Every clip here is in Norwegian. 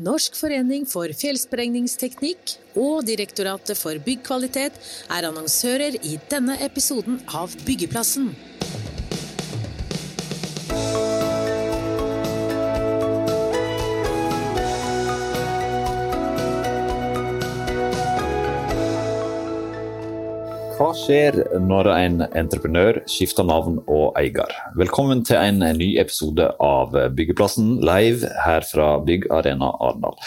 Norsk forening for fjellsprengningsteknikk og Direktoratet for byggkvalitet er annonsører i denne episoden av Byggeplassen. Hva skjer når en entreprenør skifter navn og eier? Velkommen til en ny episode av Byggeplassen live her fra Byggarena Arendal.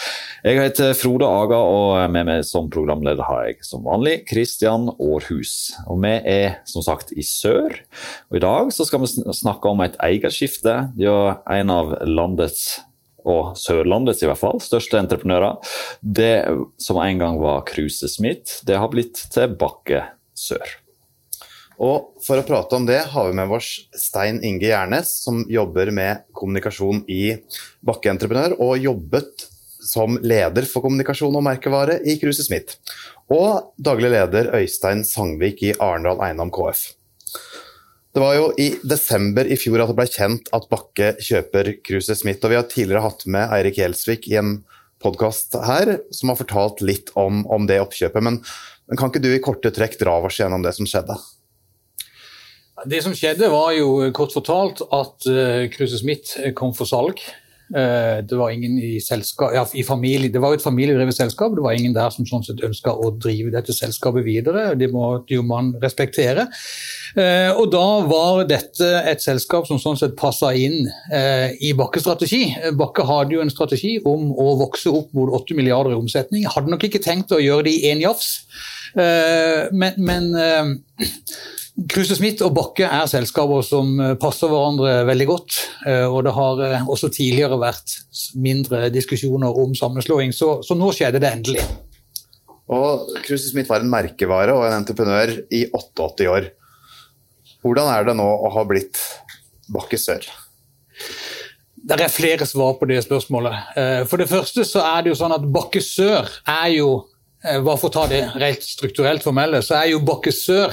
Jeg heter Frode Aga, og med meg som programleder har jeg som vanlig Kristian Aarhus. Og vi er som sagt i sør, og i dag skal vi snakke om et eierskifte. Er en av landets og Sørlandets i hvert fall, største entreprenører. Det som en gang var Kruse Smith, det har blitt til Bakke sør. Og For å prate om det har vi med oss Stein Inge Gjernes, som jobber med kommunikasjon i Bakkeentreprenør, og jobbet som leder for kommunikasjon og merkevare i Kruse Smith. Og daglig leder Øystein Sangvik i Arendal Eiendom KF. Det var jo i desember i fjor at det ble kjent at Bakke kjøper Kruse Smith. og Vi har tidligere hatt med Eirik Gjelsvik i en podkast her, som har fortalt litt om, om det oppkjøpet. Men men kan ikke du i korte trekk dra oss gjennom det som skjedde? Det som skjedde, var jo kort fortalt at uh, Kruse Smith kom for salg. Uh, det var ingen i selskap, ja, i familie, det var et familiedrevet selskap. Det var ingen der som sånn sett ønska å drive dette selskapet videre. Det måtte jo man respektere. Uh, og da var dette et selskap som sånn sett passa inn i Bakkes strategi. Bakke hadde jo en strategi om å vokse opp mot 8 milliarder i omsetning. Hadde nok ikke tenkt å gjøre det i én jafs. Eh, men, men eh, Kruse Smith og Bakke er selskaper som eh, passer hverandre veldig godt. Og det har også tidligere vært mindre diskusjoner om sammenslåing, så, så nå skjedde det endelig. Og Kruse Smith var en merkevare og en entreprenør i 88 år. Hvordan er det nå å ha blitt Bakke Sør? Det er flere svar på det spørsmålet. For det første så er det jo sånn at Bakke Sør er jo bare for å ta det rent strukturelt formelle, så er jo Bakke Sør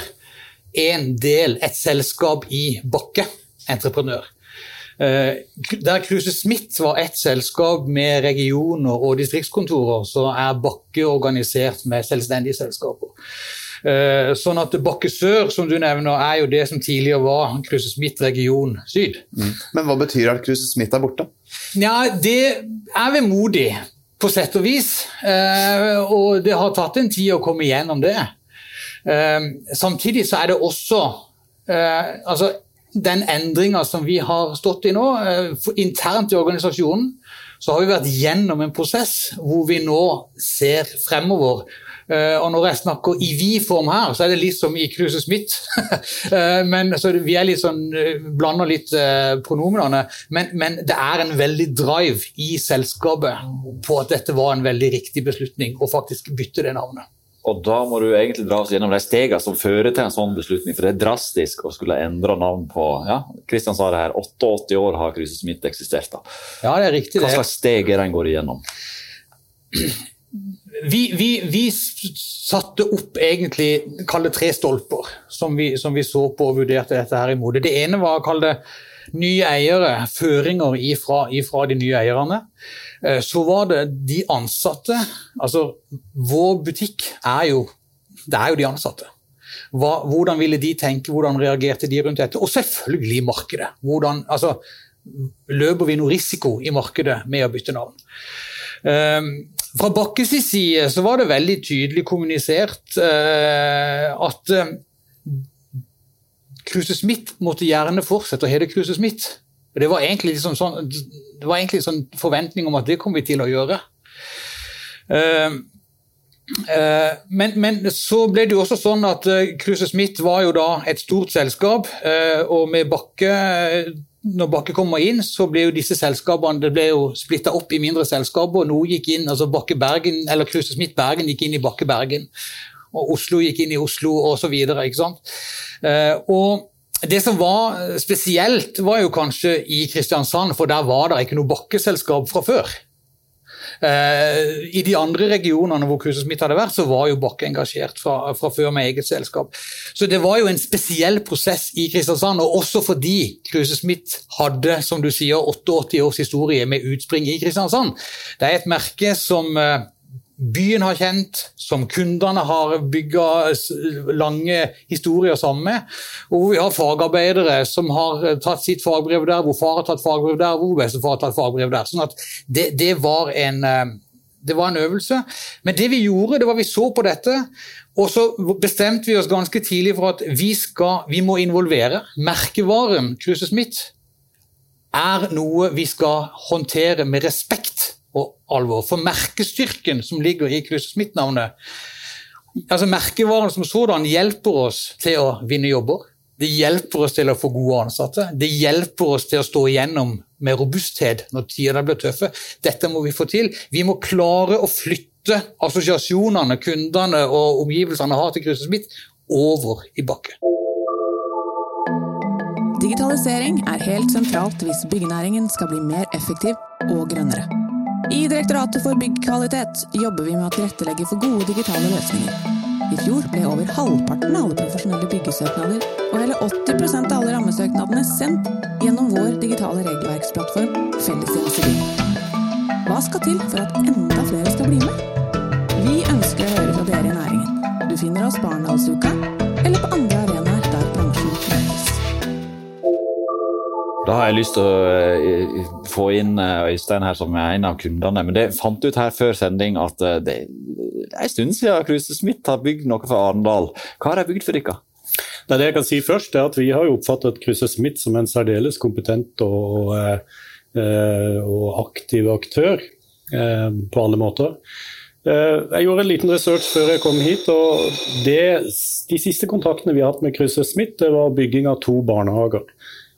en del, et selskap i Bakke entreprenør. Eh, der Kruse Smith var ett selskap med regioner og distriktskontorer, så er Bakke organisert med selvstendige selskaper. Eh, sånn at Bakke Sør, som du nevner, er jo det som tidligere var Kruse Smith region syd. Mm. Men hva betyr at Kruse Smith er borte? Ja, Det er vemodig på sett og vis. Eh, og det har tatt en tid å komme igjennom det. Eh, samtidig så er det også eh, altså den endringa som vi har stått i nå, internt i organisasjonen, så har vi vært gjennom en prosess hvor vi nå ser fremover og når jeg snakker i vi-form her, så er det litt som i Kruse Smith. Eh, men så Vi er litt sånn, eh, blander litt pronomenene. Men, men, det er en veldig drive i selskapet på at dette var en veldig riktig beslutning å faktisk bytte det navnet. Og da må du egentlig dra oss gjennom de stegene som fører til en sånn beslutning. For det er drastisk å skulle endre navn på ja, Kristian sa det her, 88 år har Kruse Smith eksistert. da. Ja, det er riktig. Hva slags steg er det en går igjennom? vi, vi, vi, satte opp egentlig kall tre stolper som vi, som vi, så på og vurderte dette her imot. Det ene var å kalle nye eiere, føringer ifra, ifra, de nye eierne. Eh, så var det de ansatte. Altså, vår butikk er jo Det er jo de ansatte. Hva, hvordan ville de tenke, hvordan reagerte de rundt dette? Og selvfølgelig markedet. Hvordan, altså, løper vi noe risiko i markedet med å bytte navn? Um, fra Bakkes side så var det veldig tydelig kommunisert uh, at uh, Kruse Smith måtte gjerne fortsette å hete Kruse Smith. Det var egentlig liksom sånn, det var egentlig sånn forventning om at det kom vi til å gjøre. Uh, men, men, så ble det jo også sånn at Kruse Smith var jo da et stort selskap, og med Bakke når Bakke kommer inn, så ble jo disse selskapene det ble jo splitta opp i mindre selskaper. og Noe gikk inn, altså Bakke Bergen, eller Kruse Smith Bergen gikk inn i Bakke Bergen. Og Oslo gikk inn i Oslo, osv. Eh, det som var spesielt, var jo kanskje i Kristiansand, for der var det ikke noe bakkeselskap fra før. Eh, I de andre regionene hvor Kruse Smith hadde vært, så var jo Bakke engasjert fra, fra, før med eget selskap. Så det var jo en spesiell prosess i Kristiansand, og også fordi Kruse Smith hadde, som du sier, 88 års historie med utspring i Kristiansand. Det er et merke som eh, byen har kjent, som kundene har bygga lange historier sammen med. Og hvor vi har fagarbeidere som har tatt sitt fagbrev der, hvor far har tatt fagbrev der, hvor bestefar har tatt fagbrev der. Sånn at det, det, var en, eh, det var en øvelse. Men det vi gjorde, det var vi så på dette, og så bestemte vi oss ganske tidlig for at vi, skal, vi må involvere. Merkevaren Kruse Smith er noe vi skal håndtere med respekt og alvor. For merkestyrken som ligger i Kruse Smith-navnet altså Merkevaren som sådan hjelper oss til å vinne jobber. Det hjelper oss til å få gode ansatte. Det hjelper oss til å stå igjennom med robusthet når tider blir tøffe. Dette må vi få til. Vi må klare å flytte assosiasjonene kundene og omgivelsene har til Kruse Smith, over i bakken. Digitalisering er helt sentralt hvis byggenæringen skal bli mer effektiv og grønnere. I Direktoratet for byggkvalitet jobber vi med å tilrettelegge for gode digitale løsninger. I fjor ble over halvparten av alle profesjonelle byggesøknader og hele 80% av alle rammesøknadene sendt gjennom vår digitale regelverksplattform Fellestjeneste Hva skal til for at enda flere skal bli med? Vi ønsker å høre fra dere i næringen. Du finner oss på Arendalsuka eller på andre arenaer Da har jeg lyst til å eh, få inn eh, Øystein her som er en av kundene. Men det fant ut her før sending at eh, det er en stund siden Kruse Smith har bygd noe for Arendal. Hva har de bygd for dere? Det, det jeg kan si først er at Vi har oppfattet Kruse Smith som en særdeles kompetent og, og aktiv aktør på alle måter. Jeg gjorde en liten research før jeg kom hit. og det, De siste kontaktene vi har hatt med Kruse Smith, det var bygging av to barnehager.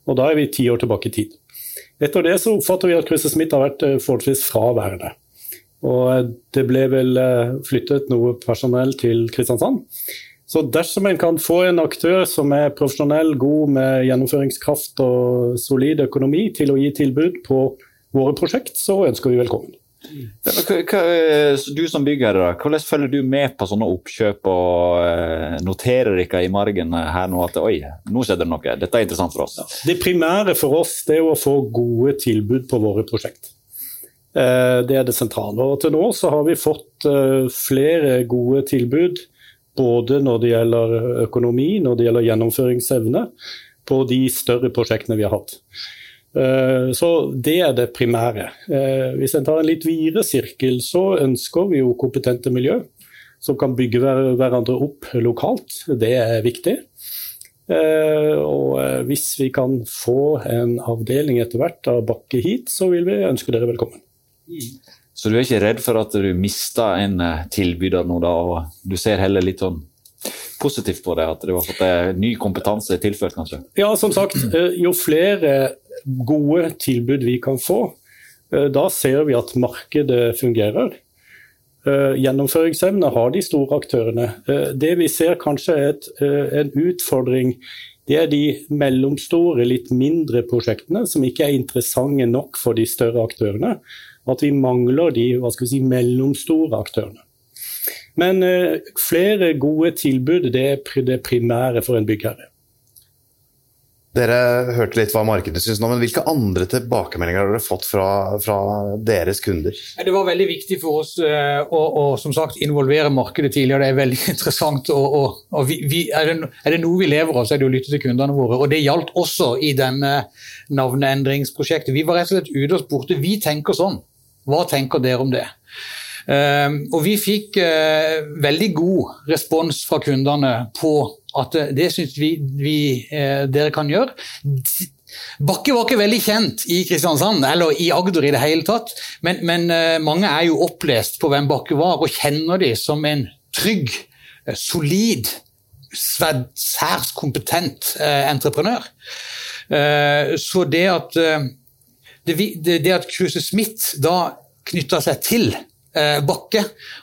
Og da er vi ti år tilbake i tid. Etter det så oppfatter vi at Chris Smith har vært eh, forholdsvis fraværende. Og eh, det ble vel eh, flyttet noe personell til Kristiansand. Så dersom en kan få en aktør som er profesjonell, god med gjennomføringskraft og solid økonomi til å gi tilbud på våre prosjekt, så ønsker vi velkommen. Du som byggherre, hvordan følger du med på sånne oppkjøp og eh, noterer dere i margen her nå at oi, nå skjedde det noe, dette er interessant for oss? Det primære for oss er å få gode tilbud på våre prosjekt. Eh, det er det sentrale. Og til nå så har vi fått eh, flere gode tilbud. Både når det gjelder økonomi, når det gjelder gjennomføringsevne, på de større prosjektene vi har hatt. Eh, så det er det primære. Eh, hvis en tar en litt videre sirkel, så ønsker vi jo kompetente miljø som kan bygge hverandre opp lokalt. Det er viktig. Eh, og hvis vi kan få en avdeling etter hvert av Bakke hit, så vil vi ønske dere velkommen. Så du er ikke redd for at du mister en tilbyder nå, da? Og du ser heller litt sånn positivt på det, at du har fått ny kompetanse tilført, kanskje? Ja, som sagt, jo flere gode tilbud vi kan få, eh, da ser vi at markedet fungerer. Eh, gjennomføringsevne har de store aktørene. Eh, det vi ser kanskje er et, en utfordring, det er de mellomstore, litt mindre prosjektene som ikke er interessante nok for de større aktørene. At vi mangler de hva skal vi si, mellomstore aktørene. Men flere gode tilbud det er det primære for en byggherre. Dere hørte litt hva markedet syns nå, men hvilke andre tilbakemeldinger har dere fått fra, fra deres kunder? Det var veldig viktig for oss uh, å, å, som sagt, involvere markedet tidligere. Det er veldig interessant. Og, og, og vi, vi, er, det, er, det, noe vi lever av, så er det å lytte til kundene våre. Og Det gjaldt også i denne navneendringsprosjektet. Vi var rett og slett ute og spurte vi tenker sånn. Hva tenker dere om det? Uh, og vi fikk uh, veldig god respons fra kundene på at eh, det syns vi, vi eh, dere kan gjøre. Bakke var ikke veldig kjent i Kristiansand eller i Agder i det hele tatt, men, men eh, mange er jo opplest på hvem Bakke var, og kjenner de som en trygg, eh, solid, særs kompetent eh, entreprenør. Eh, så det at, det, det at Kruse Smith da knytta seg til Eh, Bakke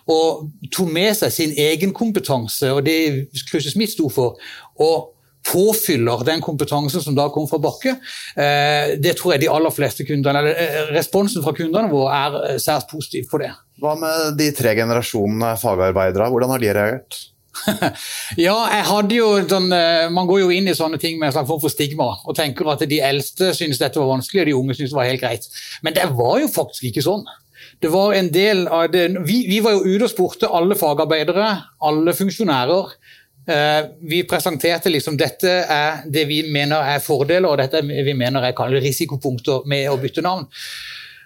og tok med seg sin egen kompetanse og det Kruse Smith sto for, og påfyller den kompetansen som da kom fra Bakke. Eh, det tror jeg de aller fleste kundene, eller eh, Responsen fra kundene våre er eh, særs positiv på det. Hva med de tre generasjonene fagarbeidere, hvordan har de reagert? ja, jeg hadde jo sånn, Man går jo inn i sånne ting med en slags form for stigma og tenker at de eldste syntes dette var vanskelig, og de unge syntes det var helt greit. Men det var jo faktisk ikke sånn. Det var en del av det, vi, vi var jo ute og spurte alle fagarbeidere, alle funksjonærer. Eh, vi presenterte liksom dette er det vi mener er fordeler, og dette vi mener er risikopunkter med å bytte navn.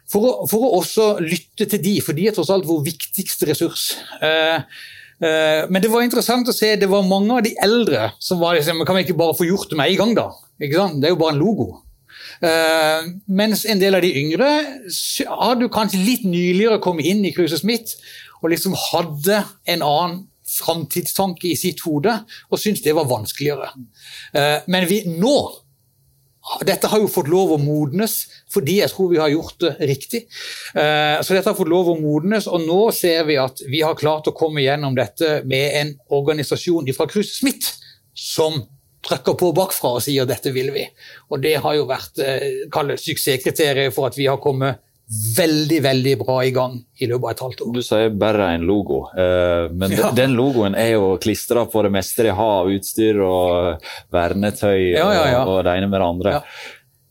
For å, for å, også lytte til de, for de er tross alt vår viktigste ressurs. Uh, uh, men det var interessant å se, det var mange av de eldre som var liksom Kan vi ikke bare få gjort det med en gang, da? Det er jo bare en logo. Uh, mens en del av de yngre hadde kanskje litt nyligere kommet inn i Cruises Smith og liksom hadde en annen framtidstanke i sitt hode og syntes det var vanskeligere. Eh, men vi, nå dette har jo fått lov å modnes fordi jeg tror vi har gjort det riktig. Eh, så dette har fått lov å modnes, og nå ser vi at vi har klart å komme gjennom dette med en organisasjon fra Krus Smith som trykker på bakfra og sier dette vil vi. Og det har jo vært eh, suksesskriteriet for at vi har kommet veldig veldig bra i gang i løpet av et halvt år. Du sier bare en logo, eh, men ja. den logoen er jo klistra på det meste de har av utstyr og vernetøy ja, ja, og, det ene med det andre.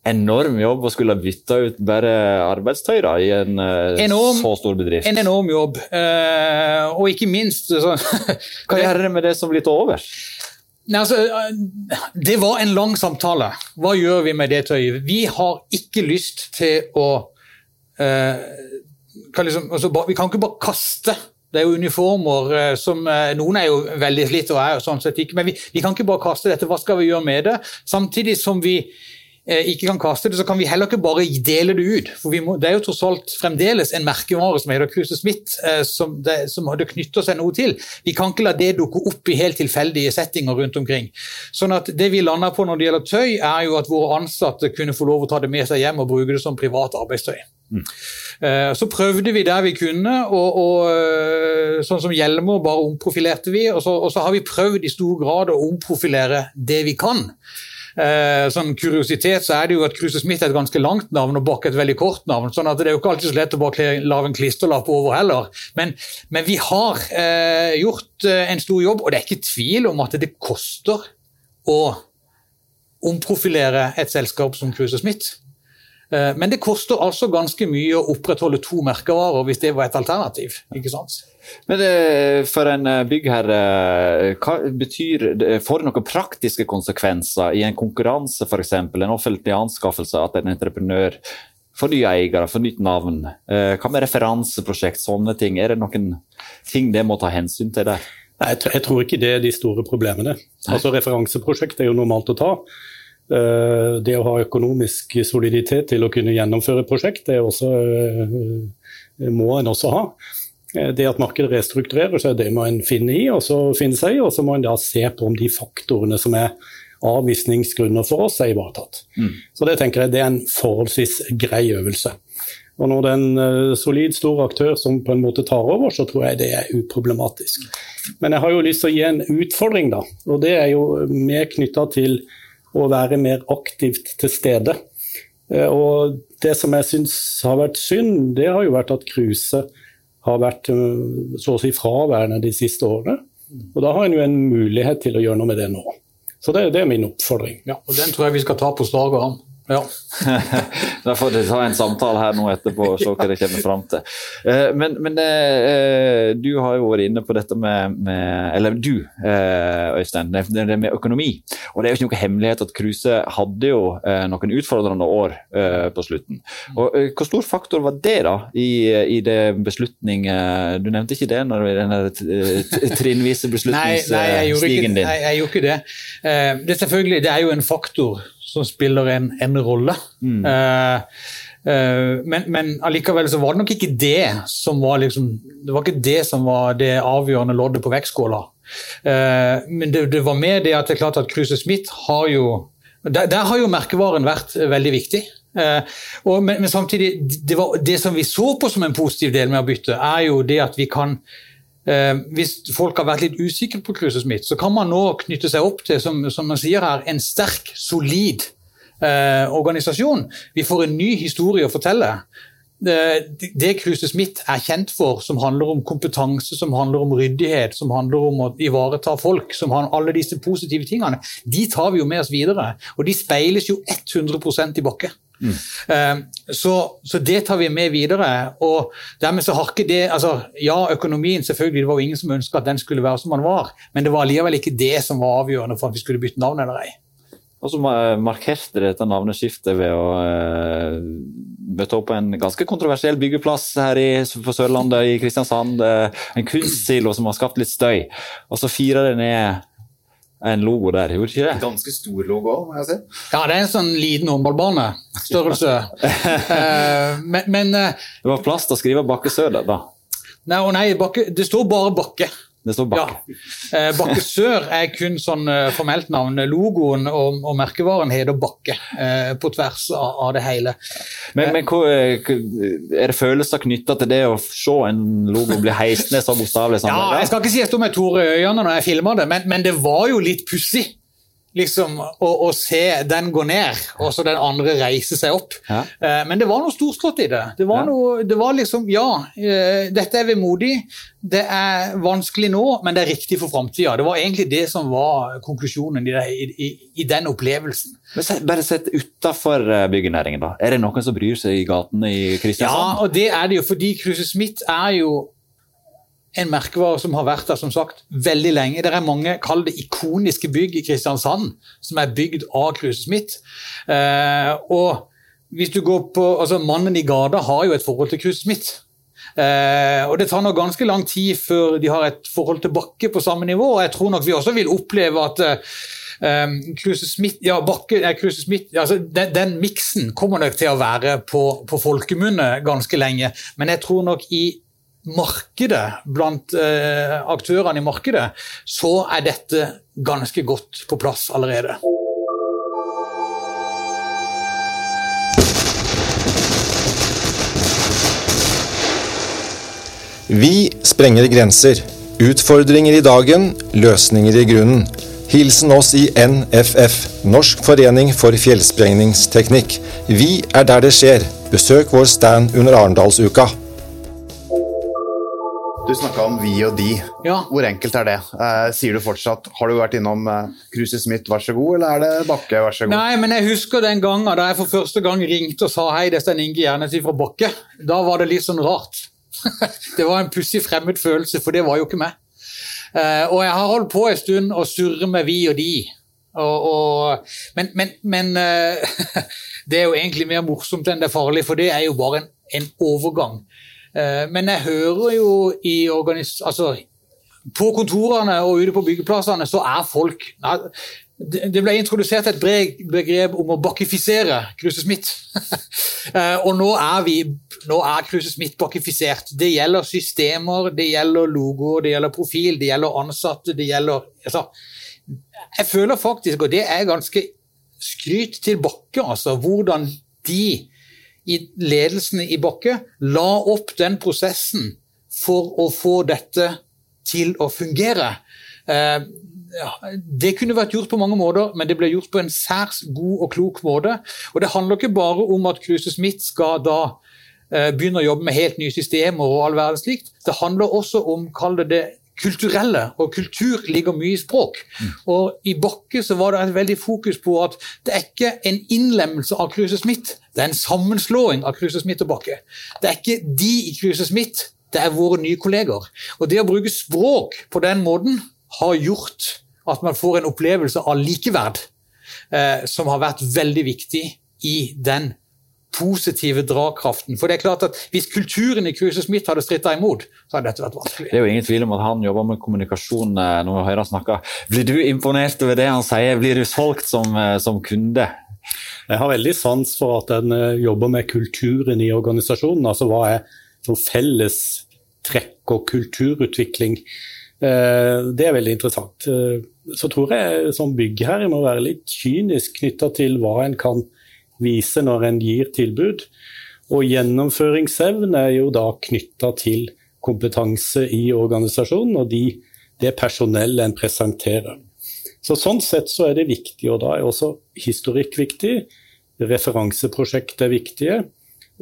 Enorm jobb å skulle bytte ut bare arbeidstøy da, i en eh, enorm, så stor bedrift. En enorm jobb, og ikke minst så, Hva gjør det med det som blir til overs? Nei, altså, det var en lang samtale. Hva gjør vi med det tøyet? Vi har ikke lyst til å Eh, kan liksom, altså, vi kan ikke bare kaste. Det er jo uniformer eh, som eh, Noen er jo veldig slitt og er jo sånn sett ikke, men vi, vi, kan ikke bare kaste dette. Hva skal vi gjøre med det? Samtidig som vi ikke kan kaste det, så kan vi heller ikke bare dele det ut. For må, Det er jo tross alt fremdeles en merkevare som heter Cruise Smith, som det, som det knytter seg noe til. Vi kan ikke la det dukke opp i helt tilfeldige settinger rundt omkring. Sånn at Det vi lander på når det gjelder tøy, er jo at våre ansatte kunne få lov å ta det med seg hjem og bruke det som privat arbeidstøy. Mm. Så prøvde vi der vi kunne, og, og eh, sånn som hjelmer bare omprofilerte vi. Og så, og så, har vi prøvd i stor grad å omprofilere det vi kan. Eh, sånn kuriositet så er det jo at Kruse Smith er et ganske langt navn og Bakke et veldig kort navn. sånn at Det er jo ikke alltid så lett å bare lage en klisterlapp over heller. Men, men vi har eh, gjort en stor jobb, og det er ikke tvil om at det koster å omprofilere et selskap som Kruse Smith. Eh, men det koster altså ganske mye å opprettholde to merkevarer hvis det var et alternativ. ikke sant? Men eh, for en eh, byggherre, hva betyr Får det noen praktiske konsekvenser i en konkurranse f.eks., en offentlig anskaffelse, at en entreprenør får nye eiere, får nytt navn? Hva med referanseprosjekt, sånne ting? Er det noen ting det må ta hensyn til der? Nei, jeg tror ikke det er de store problemene. Altså Referanseprosjekt er jo normalt å ta. Eh, det å ha økonomisk soliditet til å kunne gjennomføre prosjekt, det også, eh, må en også ha. Eh, det at markedet restrukturerer seg, det må en finne i, og så finne seg i. Og så må en da se på om de faktorene som er avvisningsgrunner for oss, er ivaretatt. Mm. Så det tenker jeg det er en forholdsvis grei øvelse. Og når det er en solid, stor aktør som på en måte tar over, så tror jeg det er uproblematisk. Men jeg har jo lyst til å gi en utfordring, da. Og det er jo mer knytta til og være mer aktivt til stede. Eh, og det som jeg syns har vært synd, det har jo vært at cruiset har vært eh, så å si fraværende de siste årene. Og da har en jo en mulighet til å gjøre noe med det nå. Så det, det er min oppfordring. Ja, og Den tror jeg vi skal ta på slaget arm. Ja. da får dere ta en samtale her nå etterpå og se hva dere kommer fram til. Eh, men, men eh, du har jo vært inne på dette med, med Eller du, eh, Øystein, det, det med økonomi. Og det er jo ikke noe hemmelighet at Kruse hadde jo noen utfordrende år på slutten. Og Hvor stor faktor var det da i, i det beslutning Du nevnte ikke det når den trinnvise beslutningsstigen din? Nei, jeg gjorde ikke det. Det, er selvfølgelig, det er jo en faktor som spiller en, en rolle. Mm. Eh, uh, men, men, allikevel så var det nok ikke det som var liksom, det var ikke det som var det avgjørende loddet på vektskåla. Uh, men det, det, var mer det at det er klart at Kruse Smith har jo der, der, har jo merkevaren vært veldig viktig. Og, men, men, samtidig, det, var, det som vi så på som en positiv del med å bytte, er jo det at vi kan eh, hvis folk har vært litt usikre på Cruises Smith, så kan man nå knytte seg opp til som, som man sier her, en sterk, solid eh, organisasjon. Vi får en ny historie å fortelle. Det, det Kruse Smith er kjent for, som handler om kompetanse, som handler om ryddighet, som handler om å ivareta folk, som har alle disse positive tingene, de tar vi jo med oss videre. Og de speiles jo 100% i Bakke. Mm. Så, så, det tar vi med videre. og dermed så har ikke det, altså Ja, økonomien, selvfølgelig, det var jo ingen som ønska at den skulle være som den var, men det var allikevel ikke det som var avgjørende for at vi skulle bytte navn eller ei. Og så markerte dette navneskiftet ved å eh, møte opp på en ganske kontroversiell byggeplass her i, på Sørlandet, i Kristiansand. Eh, en kunstsilo som har skapt litt støy. Og så firer det ned en logo der, gjorde ikke det? Ganske stor logo, må jeg si. Ja, det er en sånn liten håndballbane. Størrelse. men, men, eh, Det var plass til å skrive Bakke Søder, da? Nei, nei bakke, det står bare Bakke. Det står Bakke. Ja. Eh, Bakke Sør er kun sånn eh, formelt navn. Logoen og, og merkevaren heter Bakke eh, på tvers av, av, det hele. Men, men hva, er det følelser knytta til det å se en logo bli heist ned så bokstavelig? Ja, jeg skal ikke si jeg sto med tårer i øynene når jeg filma det, men, men det var jo litt pussig liksom, å, å, se den gå ned, og så den andre reise seg opp. Ja. Eh, men det var noe storslått i det. Det var, ja. noe, det var liksom Ja, eh, dette er vemodig. Det er vanskelig nå, men det er riktig for framtida. Det var egentlig det som var konklusjonen i, det, i, i den opplevelsen. Men Bare sett utafor eh, byggenæringen, da. Er det noen som bryr seg i gatene i Kristiansand? Ja, og det er det jo, fordi Kruse Smith er jo en merkevare som har vært der som sagt, veldig lenge. Det er mange kall det ikoniske bygg i Kristiansand som er bygd av Kruse Smith. Eh, og hvis du går på, altså Mannen i gata har jo et forhold til Kruse Smith. Eh, og Det tar nok ganske lang tid før de har et forhold til Bakke på samme nivå. og Jeg tror nok vi også vil oppleve at eh, Kruse Smith, ja, Bakke, eh, Kruse Smith altså Den, den miksen kommer nok til å være på, på folkemunne ganske lenge. Men jeg tror nok i markedet, blant eh, aktørene i markedet, så er dette ganske godt på plass allerede. Vi sprenger grenser. Utfordringer i dagen, løsninger i grunnen. Hilsen oss i NFF, Norsk forening for fjellsprengningsteknikk. Vi er der det skjer. Besøk vår stand under Arendalsuka. Du snakka om vi og de. Ja. Hvor enkelt er det? Eh, sier du fortsatt Har du vært innom eh, Kruse Smith, vær så god, eller er det Bakke, vær så god? Nei, men jeg husker den gangen da jeg for første gang ringte og sa hei, det er Inge Gjernes fra Bakke. Da var det litt sånn rart. det var en pussig fremmed følelse, for det var jo ikke meg. Eh, og jeg har holdt på en stund og surre med vi og de. Og, og, men, men, men eh, det er jo egentlig mer morsomt enn det er farlig, for det er jo bare en, en overgang. Eh, men jeg hører jo i organis... Altså, på kontorene og ute på byggeplassene så er folk Det ble introdusert et begrep om å bakifisere Kruse Smith. Eh, og nå er vi nå er Kruse Smith bakifisert. Det gjelder systemer, det gjelder logoer, det gjelder profil, det gjelder ansatte, det gjelder altså, Jeg føler faktisk, og det er ganske skryt til Bakke, altså, hvordan de i ledelsen i Bakke la opp den prosessen for å få dette til å fungere. Eh, det kunne vært gjort på mange måter, men det ble gjort på en særs god og klok måte. Og Det handler ikke bare om at Kruse Smith skal da eh, begynne å jobbe med helt nye systemer og all verdens slikt. Det handler også om, kall det det kulturelle, og kultur ligger mye i språk. Mm. Og I Bakke så var det et veldig fokus på at det er ikke en innlemmelse av Kruse Smith, det er en sammenslåing av Kruse Smith og Bakke. Det er ikke de i Kruse Smith, det er våre nye kolleger. Og Det å bruke språk på den måten har gjort at man får en opplevelse av likeverd, eh, som har vært veldig viktig i den positive dragkraften. For det er klart at Hvis kulturen i Kruse Smith hadde stritta imot, så hadde dette vært vanskelig. Det er jo ingen tvil om at han jobber med kommunikasjon eh, når vi hører snakke. Blir du imponert over det han sier? Blir du solgt som, eh, som kunde? Jeg har veldig sans for at en eh, jobber med kulturen i organisasjonen. Altså hva er som felles trekk og kulturutvikling. Det er veldig interessant. Så tror jeg som byggherre må være litt kynisk knytta til hva en kan gjøre vise når en gir tilbud. Og gjennomføringsevne er jo da knytta til kompetanse i organisasjonen og de, det personellet en presenterer. Så Sånn sett så er det viktig, og da er også historikk viktig. Referanseprosjekt er viktige.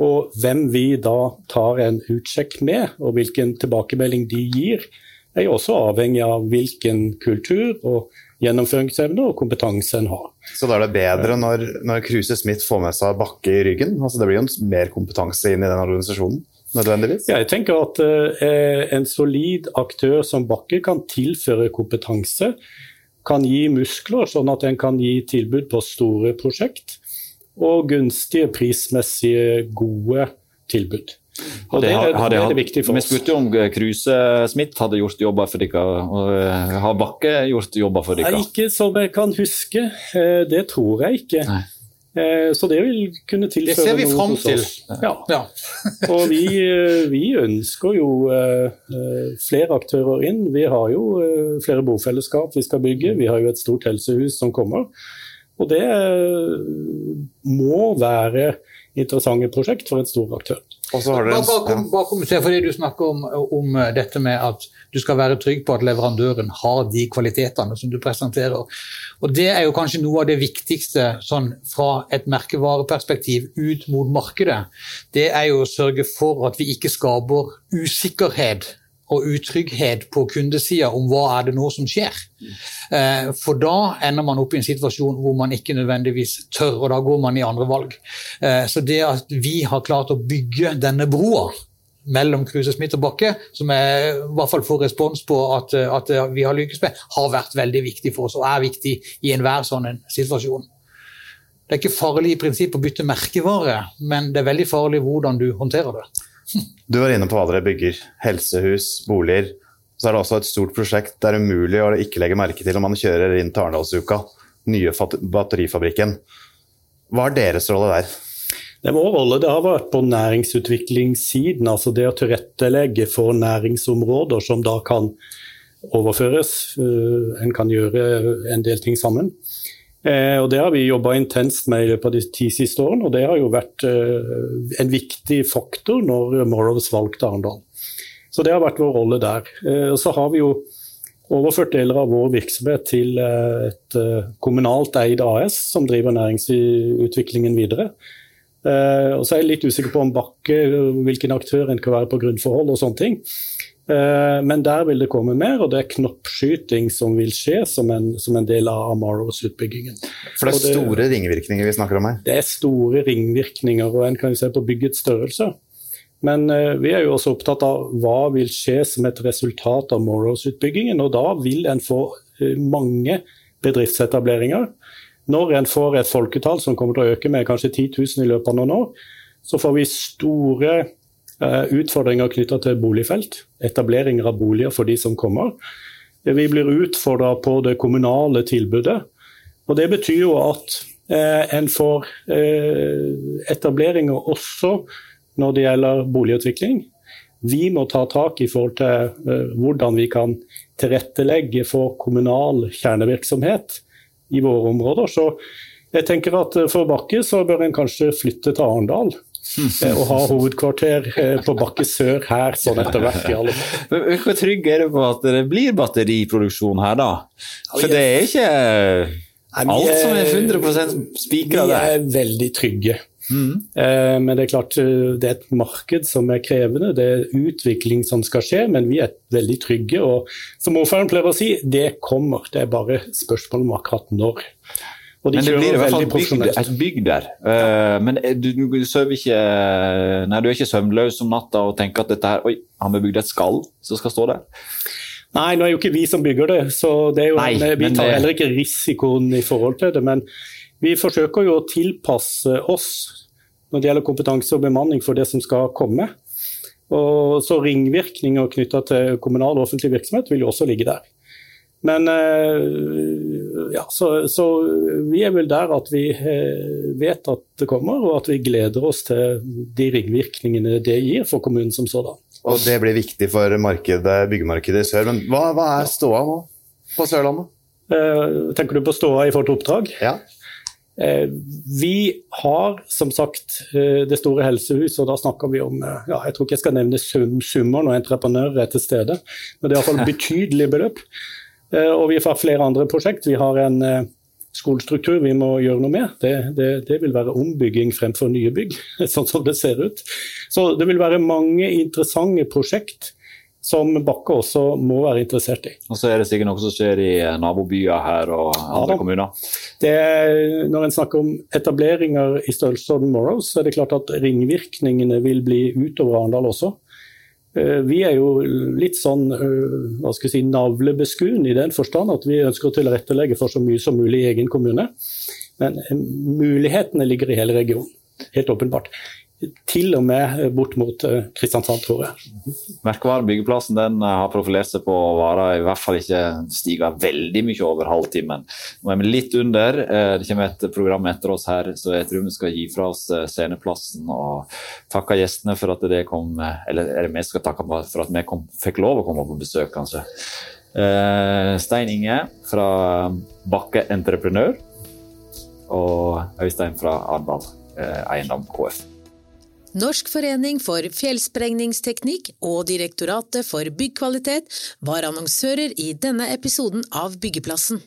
Og hvem vi da tar en utsjekk med, og hvilken tilbakemelding de gir, er jo også avhengig av hvilken kultur og gjennomføringsevne og kompetanse en har. Så da er det bedre når, når Kruse Smith får med seg Bakke i ryggen? Altså Det blir jo mer kompetanse inn i den organisasjonen? nødvendigvis? Ja, jeg tenker at eh, en solid aktør som Bakke kan tilføre kompetanse. Kan gi muskler, sånn at en kan gi tilbud på store prosjekt. Og gunstige, prismessige, gode tilbud. Og det, det, det, er viktig for oss. Vi spurte om Kruse Smith hadde gjort jobber for dere. og eh, Har Bakke gjort jobber for dere? Ikke som jeg kan huske. Eh, det tror jeg ikke. Nei. Eh, så det vil kunne tilføre noe hos oss. Ja. ja. og vi, vi, ønsker jo flere aktører inn. Vi har jo flere bofellesskap vi skal bygge. Vi har jo et stort helsehus som kommer. Og det må være interessante prosjekt for en stor aktør. Bare, bare, bare kommentere for det du snakker om, om, eh, dette med at du skal være trygg på at leverandøren har de kvalitetene som du presenterer. Og Det er jo kanskje noe av det viktigste sånn, fra et merkevareperspektiv ut mot markedet. Det er jo å sørge for at vi ikke skaper usikkerhet og utrygghet på kundesida om hva er det nå som skjer. Eh, for da ender man opp i en situasjon hvor man ikke nødvendigvis tør, og da går man i andre valg. Eh, så det at vi har klart å bygge denne broa mellom Kruse Smith og Bakke, som jeg i hvert fall får respons på at, at vi har lykkes med, har vært veldig viktig for oss og er viktig i enhver sånn situasjon. Det er ikke farlig i prinsipp å bytte merkevare, men det er veldig farlig hvordan du håndterer det. Du var inne på hva dere bygger. Helsehus, boliger. Så er det også et stort prosjekt det er umulig å ikke legge merke til om man kjører inn til Arendalsuka, nye batterifabrikken. Hva er deres rolle der? Det Vår rolle det har vært på næringsutviklingssiden, altså det å tilrettelegge for næringsområder som da kan overføres. Eh, en kan gjøre en del ting sammen. Eh, og Det har vi jobba intenst med i løpet av de ti siste årene, og det har jo vært eh, en viktig faktor når Morrows valgte Arendal. Så det har vært vår rolle der. Eh, og så har vi jo overført deler av vår virksomhet til et kommunalt eid AS som driver næringsutviklingen videre. Og så er jeg litt usikker på om Bakke, hvilken aktør en kan være på grunnforhold og sånne ting. Eh, men der vil det komme mer, og det er knoppskyting som vil skje som en, som en del av Amaros-utbyggingen. For det er det, store ringvirkninger vi snakker om her? Det er store ringvirkninger, og en kan jo se på byggets størrelse. Men uh, vi er jo også opptatt av hva vil skje som et resultat av Morrows-utbyggingen. Og da vil en få uh, mange bedriftsetableringer. Når en får et folketall som kommer til å øke med kanskje 10 000 i løpet av noen år, så får vi store Eh, utfordringer knytta til boligfelt, etableringer av boliger for de som kommer. Vi blir utfordra på det kommunale tilbudet. og Det betyr jo at eh, en får eh, etableringer også når det gjelder boligutvikling. Vi må ta tak i forhold til hvordan vi kan tilrettelegge for kommunal kjernevirksomhet i våre områder. Så jeg tenker at For Bakke så bør en kanskje flytte til Arendal Eh, og ha hovedkvarter eh, på Bakke sør her, sånn etter hvert. i alle fall. Hvor trygg er du på at det blir batteriproduksjon her, da? For det er ikke alt som er 100 spikra der. Vi er veldig trygge. Mm. Eh, men det er klart det er et marked som er krevende, det er utvikling som skal skje, men vi er veldig trygge. Og som ordføreren pleier å si, det kommer. Det er bare spørsmål om akkurat når. Og de men det blir i hvert fall bygd, et bygg der. Uh, men du, du, sover ikke Nei, du er ikke søvnløs om natta og tenker at dette her Oi, har vi bygd et skall som skal stå der? Nei, nå er jo ikke vi som bygger det, så det jo, Nei, vi tar heller ikke risikoen i forhold til det. Men vi forsøker jo å tilpasse oss når det gjelder kompetanse og bemanning for det som skal komme. Og så Ringvirkninger knytta til kommunal og offentlig virksomhet vil jo også ligge der. Men eh, ja, så, så, vi er vel der at vi eh, vet at det kommer, og at vi gleder oss til de ringvirkningene det gir for kommunen som sådan. Og det blir viktig for markedet, byggemarkedet i sør. Men hva, hva er ståa nå på Sørlandet? Eh, tenker du på ståa i forhold til oppdrag? Ja. Vi har som sagt det store helsehuset, og da snakker vi om ja, Jeg tror ikke jeg skal nevne sum, summer når entreprenører er til stede, men det er iallfall betydelige beløp. Og vi har flere andre prosjekt. Vi har en skolestruktur vi må gjøre noe med. Det, det, det, vil være ombygging fremfor nye bygg, sånn som det ser ut. Så det vil være mange interessante prosjekt som Bakke også må være interessert i. Og så er det sikkert noe som skjer i eh, nabobyer her og andre ja, kommuner? Det, når en snakker om etableringer i størrelsesorden Morrows, så er det klart at ringvirkningene vil bli utover Arendal også. Eh, vi er jo litt sånn eh, hva skal jeg si, navlebeskuen i den forstand at vi ønsker å tilrettelegge for så mye som mulig i egen kommune. Men eh, mulighetene ligger i hele regionen, helt åpenbart til og med bort mot eh, Kristiansand, tror jeg. Merkevaren Byggeplassen den eh, har profilert seg på å være i hvert fall ikke stige veldig mye over halvtimen. Nå er vi litt under. Eh, det kommer et program etter oss her, så jeg tror vi skal gi fra oss sceneplassen og takke gjestene for at det kom Eller er det vi skal takke for at vi kom, fikk lov å komme på besøk, kanskje. Stein Inge fra Bakke Entreprenør og Øystein fra Arendal Eiendom KF. Norsk forening for fjellsprengningsteknikk og Direktoratet for byggkvalitet var annonsører i denne episoden av Byggeplassen.